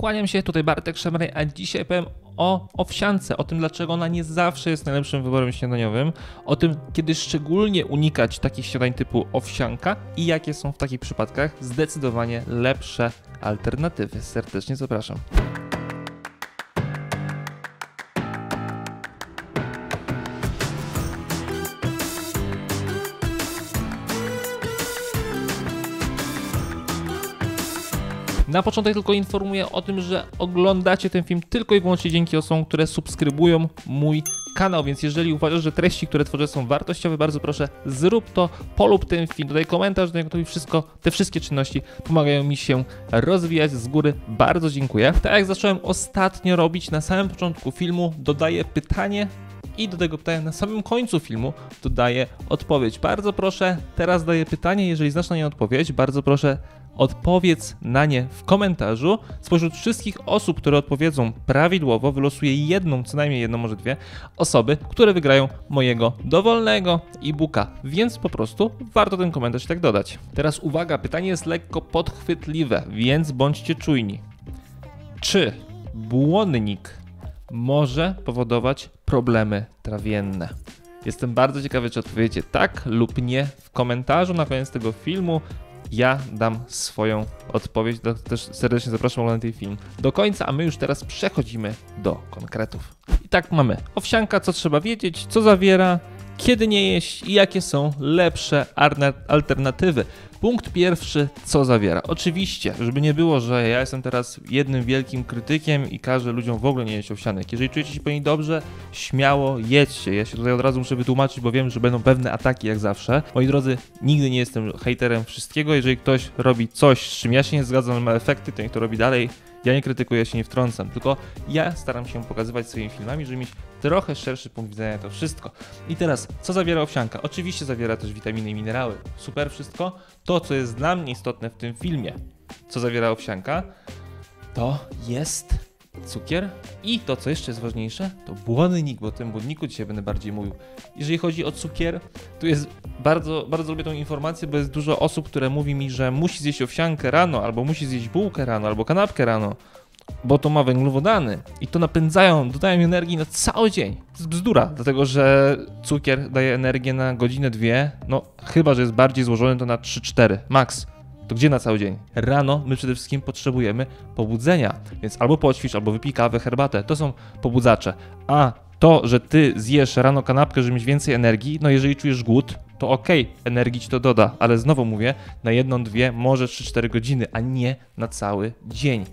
Kłaniam się, tutaj Bartek Szemrej, a dzisiaj powiem o owsiance, o tym dlaczego ona nie zawsze jest najlepszym wyborem śniadaniowym, o tym kiedy szczególnie unikać takich śniadań typu owsianka i jakie są w takich przypadkach zdecydowanie lepsze alternatywy. Serdecznie zapraszam. Na początek tylko informuję o tym, że oglądacie ten film tylko i wyłącznie dzięki osobom, które subskrybują mój kanał, więc jeżeli uważasz, że treści, które tworzę są wartościowe, bardzo proszę zrób to, polub ten film, dodaj komentarz, do niego wszystko, te wszystkie czynności pomagają mi się rozwijać z góry. Bardzo dziękuję. Tak jak zacząłem ostatnio robić na samym początku filmu, dodaję pytanie i do tego pytania na samym końcu filmu dodaję odpowiedź. Bardzo proszę, teraz daję pytanie, jeżeli znasz na nie odpowiedź, bardzo proszę odpowiedz na nie w komentarzu. Spośród wszystkich osób, które odpowiedzą prawidłowo, wylosuję jedną, co najmniej jedną, może dwie osoby, które wygrają mojego dowolnego e-booka, więc po prostu warto ten komentarz tak dodać. Teraz uwaga, pytanie jest lekko podchwytliwe, więc bądźcie czujni. Czy błonnik może powodować problemy trawienne? Jestem bardzo ciekawy, czy odpowiecie tak lub nie w komentarzu na koniec tego filmu ja dam swoją odpowiedź. Do, też serdecznie zapraszam oglądać ten film do końca, a my już teraz przechodzimy do konkretów. I tak mamy owsianka, co trzeba wiedzieć, co zawiera, kiedy nie jeść i jakie są lepsze alternatywy. Punkt pierwszy, co zawiera. Oczywiście, żeby nie było, że ja jestem teraz jednym wielkim krytykiem i każę ludziom w ogóle nie jeść owsianek. Jeżeli czujecie się po niej dobrze, śmiało jedźcie. Ja się tutaj od razu muszę wytłumaczyć, bo wiem, że będą pewne ataki jak zawsze. Moi drodzy, nigdy nie jestem hejterem wszystkiego. Jeżeli ktoś robi coś, z czym ja się nie zgadzam, ma efekty, to niech to robi dalej. Ja nie krytykuję, się nie wtrącam, tylko ja staram się pokazywać swoimi filmami, żeby mieć trochę szerszy punkt widzenia to wszystko. I teraz, co zawiera owsianka? Oczywiście zawiera też witaminy i minerały. Super wszystko. To, co jest dla mnie istotne w tym filmie, co zawiera owsianka, to jest cukier i to, co jeszcze jest ważniejsze, to błonnik, bo o tym błonniku dzisiaj będę bardziej mówił. Jeżeli chodzi o cukier, tu jest bardzo, bardzo lubię tą informację, bo jest dużo osób, które mówi mi, że musi zjeść owsiankę rano, albo musi zjeść bułkę rano, albo kanapkę rano, bo to ma węglowodany i to napędzają, dodają energii na cały dzień. To jest bzdura, dlatego że cukier daje energię na godzinę, dwie, no chyba, że jest bardziej złożony to na 3-4, max to gdzie na cały dzień? Rano my przede wszystkim potrzebujemy pobudzenia, więc albo poćwicz, albo wypij kawę, herbatę. To są pobudzacze. A to, że ty zjesz rano kanapkę, żeby mieć więcej energii, no jeżeli czujesz głód, to okay, energii ci to doda, ale znowu mówię, na jedną, dwie, może 3-4 godziny, a nie na cały dzień.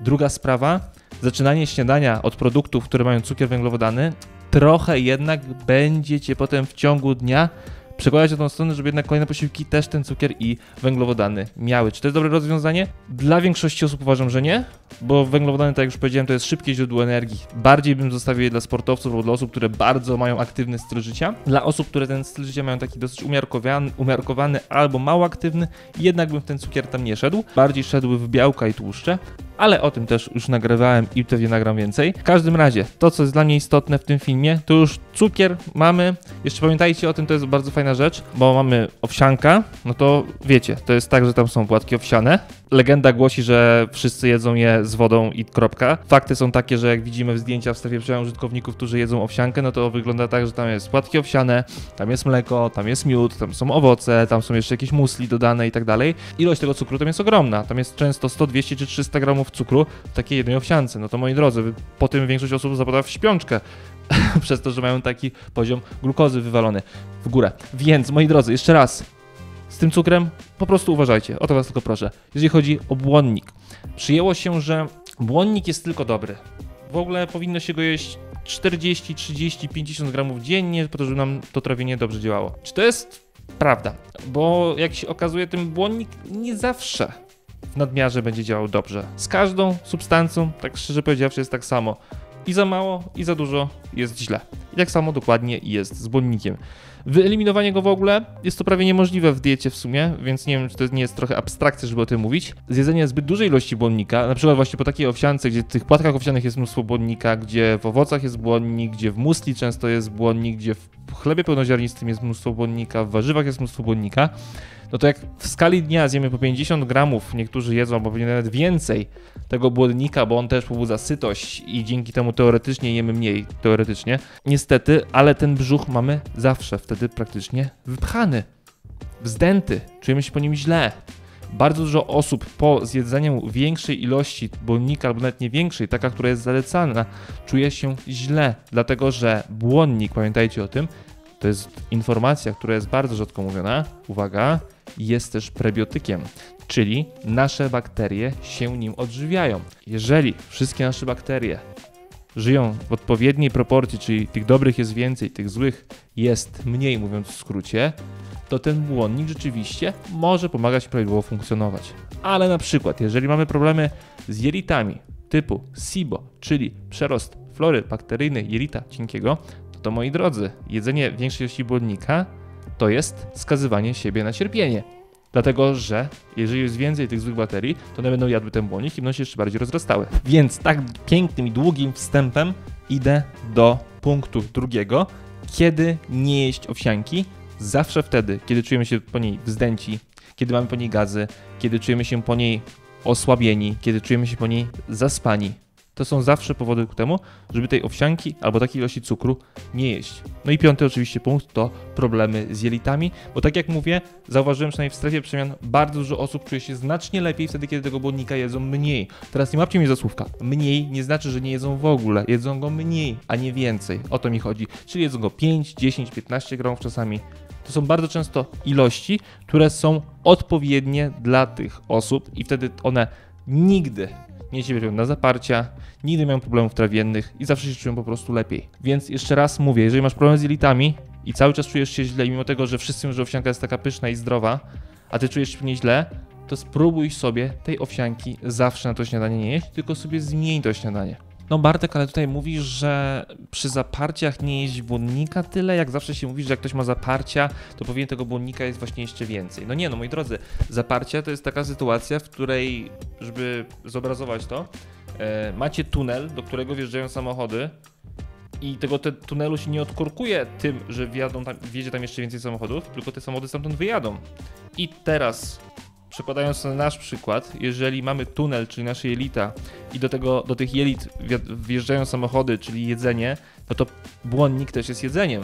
Druga sprawa, zaczynanie śniadania od produktów, które mają cukier węglowodany, trochę jednak będzie cię potem w ciągu dnia przekładać na tą stronę, żeby jednak kolejne posiłki też ten cukier i węglowodany miały. Czy to jest dobre rozwiązanie? Dla większości osób uważam, że nie, bo węglowodany, tak jak już powiedziałem, to jest szybkie źródło energii. Bardziej bym zostawił je dla sportowców albo dla osób, które bardzo mają aktywny styl życia. Dla osób, które ten styl życia mają taki dosyć umiarkowany, umiarkowany albo mało aktywny, jednak bym w ten cukier tam nie szedł. Bardziej szedł w białka i tłuszcze ale o tym też już nagrywałem i pewnie nagram więcej. W każdym razie, to co jest dla mnie istotne w tym filmie, to już cukier mamy. Jeszcze pamiętajcie o tym, to jest bardzo fajna rzecz, bo mamy owsianka, no to wiecie, to jest tak, że tam są płatki owsiane. Legenda głosi, że wszyscy jedzą je z wodą i kropka. Fakty są takie, że jak widzimy w zdjęcia w strefie przełom użytkowników, którzy jedzą owsiankę, no to wygląda tak, że tam jest płatki owsiane, tam jest mleko, tam jest miód, tam są owoce, tam są jeszcze jakieś musli dodane i tak dalej. Ilość tego cukru tam jest ogromna. Tam jest często 100, 200 czy 300 gramów cukru w takiej jednej owsiance. No to moi drodzy, po tym większość osób zapada w śpiączkę przez to, że mają taki poziom glukozy wywalony w górę. Więc moi drodzy, jeszcze raz, z tym cukrem po prostu uważajcie, o to was tylko proszę. Jeżeli chodzi o błonnik, przyjęło się, że błonnik jest tylko dobry. W ogóle powinno się go jeść 40, 30, 50 gramów dziennie, po to, żeby nam to trawienie dobrze działało. Czy to jest prawda? Bo jak się okazuje, ten błonnik nie zawsze w nadmiarze będzie działał dobrze. Z każdą substancją, tak szczerze powiedziawszy, jest tak samo. I za mało, i za dużo jest źle. I tak samo dokładnie jest z błonnikiem. Wyeliminowanie go w ogóle jest to prawie niemożliwe w diecie w sumie, więc nie wiem, czy to nie jest trochę abstrakcja, żeby o tym mówić. Zjedzenie zbyt dużej ilości błonnika, na przykład właśnie po takiej owsiance, gdzie w tych płatkach owsianych jest mnóstwo błonnika, gdzie w owocach jest błonnik, gdzie w musli często jest błonnik, gdzie w chlebie pełnoziarnistym jest mnóstwo błonnika, w warzywach jest mnóstwo błonnika, no to jak w skali dnia zjemy po 50 gramów, niektórzy jedzą albo nawet więcej tego błonnika, bo on też pobudza sytość i dzięki temu teoretycznie jemy mniej, teoretycznie. Niestety, ale ten brzuch mamy zawsze wtedy praktycznie wypchany, wzdęty, czujemy się po nim źle. Bardzo dużo osób po zjedzeniu większej ilości błonnika, albo nawet nie większej, taka, która jest zalecana, czuje się źle, dlatego że błonnik, pamiętajcie o tym, to jest informacja, która jest bardzo rzadko mówiona. Uwaga, jest też prebiotykiem, czyli nasze bakterie się nim odżywiają. Jeżeli wszystkie nasze bakterie żyją w odpowiedniej proporcji, czyli tych dobrych jest więcej, tych złych jest mniej, mówiąc w skrócie, to ten błonnik rzeczywiście może pomagać prawidłowo funkcjonować. Ale na przykład, jeżeli mamy problemy z jelitami typu SIBO, czyli przerost flory bakteryjnej jelita cienkiego, to moi drodzy, jedzenie większej ilości błonnika to jest skazywanie siebie na cierpienie. Dlatego, że jeżeli jest więcej tych złych baterii, to one będą jadły ten błonnik i będą się jeszcze bardziej rozrastały. Więc tak pięknym i długim wstępem idę do punktu drugiego. Kiedy nie jeść owsianki? Zawsze wtedy, kiedy czujemy się po niej wzdęci, kiedy mamy po niej gazy, kiedy czujemy się po niej osłabieni, kiedy czujemy się po niej zaspani. To są zawsze powody ku temu, żeby tej owsianki albo takiej ilości cukru nie jeść. No i piąty oczywiście punkt to problemy z jelitami, bo tak jak mówię, zauważyłem przynajmniej w strefie przemian, bardzo dużo osób czuje się znacznie lepiej wtedy, kiedy tego błonnika jedzą mniej. Teraz nie łapcie mnie za słówka. Mniej nie znaczy, że nie jedzą w ogóle. Jedzą go mniej, a nie więcej. O to mi chodzi. Czyli jedzą go 5, 10, 15 gramów czasami. To są bardzo często ilości, które są odpowiednie dla tych osób i wtedy one nigdy nie cierpią na zaparcia, nigdy mają problemów trawiennych i zawsze się czują po prostu lepiej. Więc jeszcze raz mówię, jeżeli masz problem z jelitami i cały czas czujesz się źle, mimo tego, że wszyscy mówią, że owsianka jest taka pyszna i zdrowa, a ty czujesz się źle, to spróbuj sobie tej owsianki zawsze na to śniadanie nie jeść, tylko sobie zmień to śniadanie. No Bartek, ale tutaj mówisz, że przy zaparciach nie jeść błonnika tyle, jak zawsze się mówi, że jak ktoś ma zaparcia, to powinien tego błonnika jest właśnie jeszcze więcej. No nie, no moi drodzy, zaparcia to jest taka sytuacja, w której, żeby zobrazować to, e, macie tunel, do którego wjeżdżają samochody i tego te tunelu się nie odkorkuje tym, że wjadą tam, wjedzie tam jeszcze więcej samochodów, tylko te samochody stamtąd wyjadą. I teraz przekładając na nasz przykład, jeżeli mamy tunel, czyli nasze jelita i do, tego, do tych jelit wjeżdżają samochody, czyli jedzenie, no to błonnik też jest jedzeniem.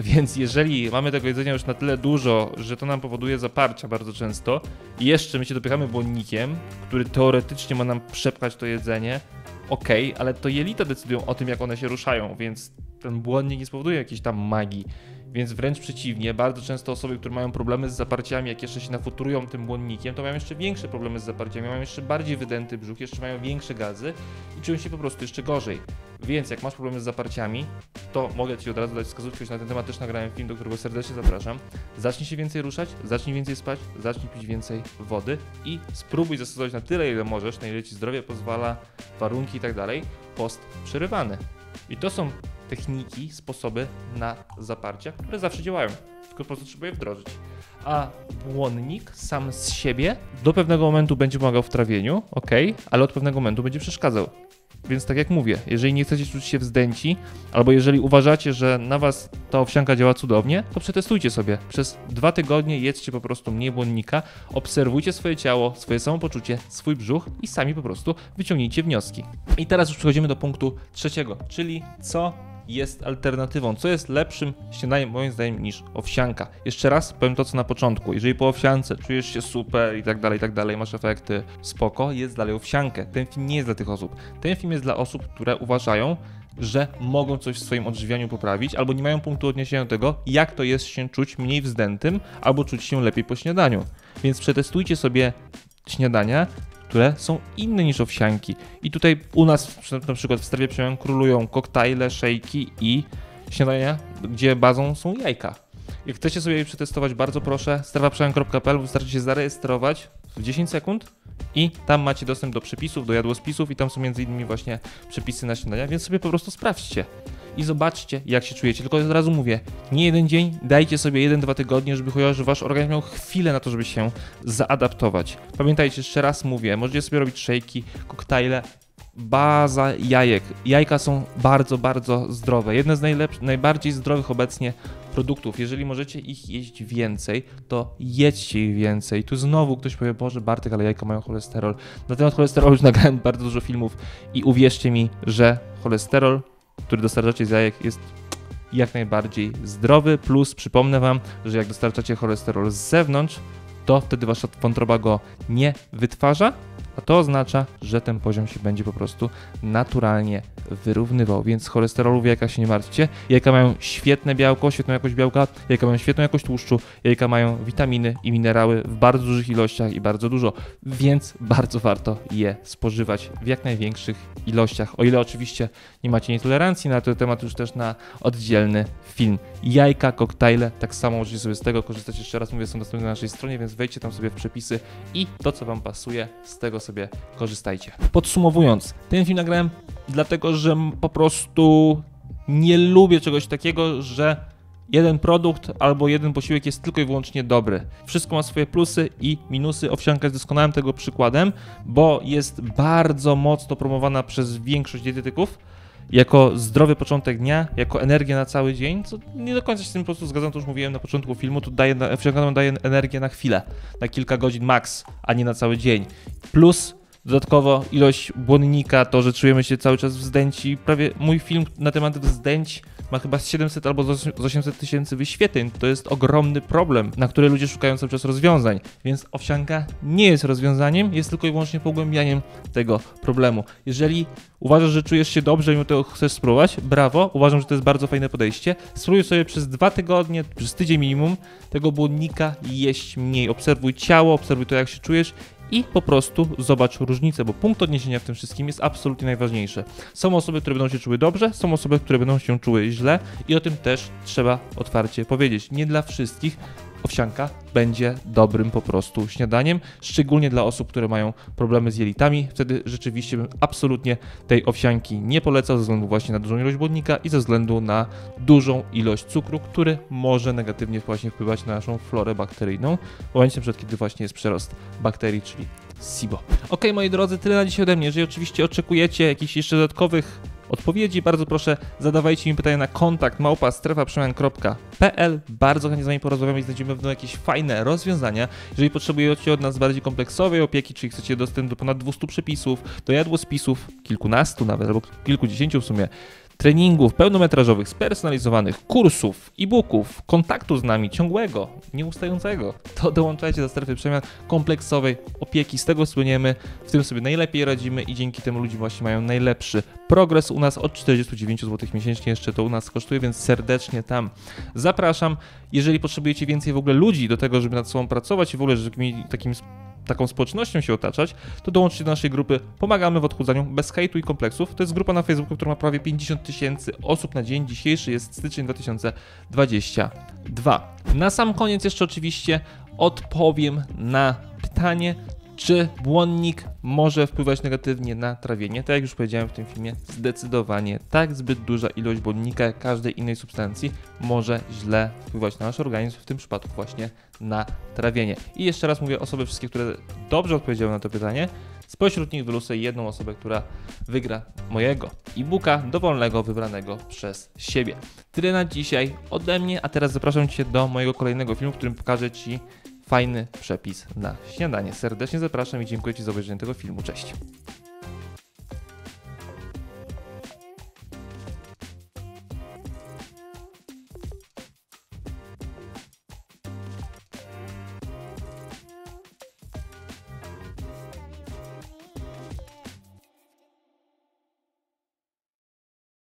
Więc jeżeli mamy tego jedzenia już na tyle dużo, że to nam powoduje zaparcia bardzo często i jeszcze my się dopychamy błonnikiem, który teoretycznie ma nam przepchać to jedzenie, ok, ale to jelita decydują o tym, jak one się ruszają, więc ten błonnik nie spowoduje jakiejś tam magii. Więc wręcz przeciwnie, bardzo często osoby, które mają problemy z zaparciami, jak jeszcze się nafuturują tym błonnikiem, to mają jeszcze większe problemy z zaparciami, mają jeszcze bardziej wydęty brzuch, jeszcze mają większe gazy i czują się po prostu jeszcze gorzej. Więc jak masz problemy z zaparciami, to mogę Ci od razu dać wskazówkę, na ten temat też nagrałem film, do którego serdecznie zapraszam. Zacznij się więcej ruszać, zacznij więcej spać, zacznij pić więcej wody i spróbuj zastosować na tyle, ile możesz, na ile Ci zdrowie pozwala, warunki i tak dalej, post przerywany. I to są techniki, sposoby na zaparcia, które zawsze działają, tylko po prostu trzeba je wdrożyć. A błonnik sam z siebie do pewnego momentu będzie pomagał w trawieniu, ok, ale od pewnego momentu będzie przeszkadzał. Więc tak jak mówię, jeżeli nie chcecie czuć się wzdęci, albo jeżeli uważacie, że na was ta owsianka działa cudownie, to przetestujcie sobie. Przez dwa tygodnie jedzcie po prostu mniej błonnika, obserwujcie swoje ciało, swoje samopoczucie, swój brzuch i sami po prostu wyciągnijcie wnioski. I teraz już przechodzimy do punktu trzeciego, czyli co jest alternatywą, co jest lepszym śniadaniem moim zdaniem niż owsianka. Jeszcze raz powiem to co na początku, jeżeli po owsiance czujesz się super i tak dalej, i tak dalej, masz efekty, spoko, jest dalej owsiankę. Ten film nie jest dla tych osób. Ten film jest dla osób, które uważają, że mogą coś w swoim odżywianiu poprawić, albo nie mają punktu odniesienia do tego, jak to jest się czuć mniej wzdętym, albo czuć się lepiej po śniadaniu. Więc przetestujcie sobie śniadania które są inne niż owsianki. I tutaj u nas na przykład w strefie przemian królują koktajle, szejki i śniadania, gdzie bazą są jajka. Jak chcecie sobie je przetestować, bardzo proszę, strefaprzemian.pl, wystarczy się zarejestrować w 10 sekund i tam macie dostęp do przepisów, do jadłospisów i tam są między innymi właśnie przepisy na śniadania, więc sobie po prostu sprawdźcie i zobaczcie, jak się czujecie. Tylko od razu mówię, nie jeden dzień, dajcie sobie jeden, dwa tygodnie, żeby chociaż wasz organizm miał chwilę na to, żeby się zaadaptować. Pamiętajcie, jeszcze raz mówię, możecie sobie robić szejki, koktajle, baza jajek. Jajka są bardzo, bardzo zdrowe. Jedne z najlepszych, najbardziej zdrowych obecnie produktów. Jeżeli możecie ich jeść więcej, to jedźcie ich więcej. Tu znowu ktoś powie, Boże Bartek, ale jajka mają cholesterol. Na temat cholesterolu już nagrałem bardzo dużo filmów i uwierzcie mi, że cholesterol, który dostarczacie z jajek jest jak najbardziej zdrowy, plus przypomnę Wam, że jak dostarczacie cholesterol z zewnątrz, to wtedy Wasza wątroba go nie wytwarza, a to oznacza, że ten poziom się będzie po prostu naturalnie wyrównywał, więc cholesterolu w jajkach się nie martwcie. Jajka mają świetne białko, świetną jakość białka, jajka mają świetną jakość tłuszczu, jajka mają witaminy i minerały w bardzo dużych ilościach i bardzo dużo, więc bardzo warto je spożywać w jak największych ilościach, o ile oczywiście nie macie nietolerancji na ten temat już też na oddzielny film. Jajka, koktajle, tak samo możecie sobie z tego korzystać, jeszcze raz mówię, są dostępne na naszej stronie, więc wejdźcie tam sobie w przepisy i to, co Wam pasuje, z tego sobie korzystajcie. Podsumowując, ten film nagrałem dlatego, że po prostu nie lubię czegoś takiego, że jeden produkt albo jeden posiłek jest tylko i wyłącznie dobry. Wszystko ma swoje plusy i minusy. Owsianka jest doskonałym tego przykładem, bo jest bardzo mocno promowana przez większość dietetyków jako zdrowy początek dnia, jako energia na cały dzień, co nie do końca się z tym po prostu zgadzam, to już mówiłem na początku filmu, to daje, owsianka daje energię na chwilę, na kilka godzin max, a nie na cały dzień. Plus Dodatkowo ilość błonnika, to, że czujemy się cały czas wzdęci. Prawie mój film na temat wzdęć ma chyba 700 albo z 800 tysięcy wyświetleń. To jest ogromny problem, na który ludzie szukają cały czas rozwiązań. Więc owsianka nie jest rozwiązaniem, jest tylko i wyłącznie pogłębianiem tego problemu. Jeżeli uważasz, że czujesz się dobrze i tego chcesz spróbować, brawo, uważam, że to jest bardzo fajne podejście. Spróbuj sobie przez dwa tygodnie, przez tydzień minimum tego błonnika jeść mniej. Obserwuj ciało, obserwuj to, jak się czujesz i po prostu zobacz różnicę, bo punkt odniesienia w tym wszystkim jest absolutnie najważniejszy. Są osoby, które będą się czuły dobrze, są osoby, które będą się czuły źle i o tym też trzeba otwarcie powiedzieć. Nie dla wszystkich owsianka będzie dobrym po prostu śniadaniem, szczególnie dla osób, które mają problemy z jelitami. Wtedy rzeczywiście bym absolutnie tej owsianki nie polecał ze względu właśnie na dużą ilość błonnika i ze względu na dużą ilość cukru, który może negatywnie właśnie wpływać na naszą florę bakteryjną w momencie, przed kiedy właśnie jest przerost bakterii, czyli SIBO. Ok, moi drodzy, tyle na dzisiaj ode mnie. Jeżeli oczywiście oczekujecie jakichś jeszcze dodatkowych odpowiedzi, bardzo proszę zadawajcie mi pytania na kontakt małpa strefaprzemian.pl. Bardzo chętnie z Wami porozmawiamy i znajdziemy pewno jakieś fajne rozwiązania. Jeżeli potrzebujecie od nas bardziej kompleksowej opieki, czyli chcecie dostęp do ponad 200 przepisów, do jadłospisów, kilkunastu nawet, albo kilkudziesięciu w sumie, treningów pełnometrażowych, spersonalizowanych, kursów, e-booków, kontaktu z nami ciągłego, nieustającego, to dołączajcie do strefy przemian kompleksowej opieki. Z tego słyniemy, w tym sobie najlepiej radzimy i dzięki temu ludzie właśnie mają najlepszy progres u nas od 49 zł miesięcznie. Jeszcze to u nas kosztuje, więc serdecznie tam zapraszam. Jeżeli potrzebujecie więcej w ogóle ludzi do tego, żeby nad sobą pracować i w ogóle, żeby takim taką społecznością się otaczać, to dołączcie do naszej grupy Pomagamy w odchudzaniu bez hejtu i kompleksów. To jest grupa na Facebooku, która ma prawie 50 tysięcy osób na dzień. Dzisiejszy jest styczeń 2022. Na sam koniec jeszcze oczywiście odpowiem na pytanie, czy błonnik może wpływać negatywnie na trawienie? Tak jak już powiedziałem w tym filmie, zdecydowanie tak. Zbyt duża ilość błonnika, jak każdej innej substancji, może źle wpływać na nasz organizm, w tym przypadku właśnie na trawienie. I jeszcze raz mówię, osoby wszystkie, które dobrze odpowiedziały na to pytanie, spośród nich wylosuję jedną osobę, która wygra mojego e-booka dowolnego, wybranego przez siebie. Tyle na dzisiaj ode mnie, a teraz zapraszam Cię do mojego kolejnego filmu, w którym pokażę Ci fajny przepis na śniadanie. Serdecznie zapraszam i dziękuję Ci za obejrzenie tego filmu. Cześć.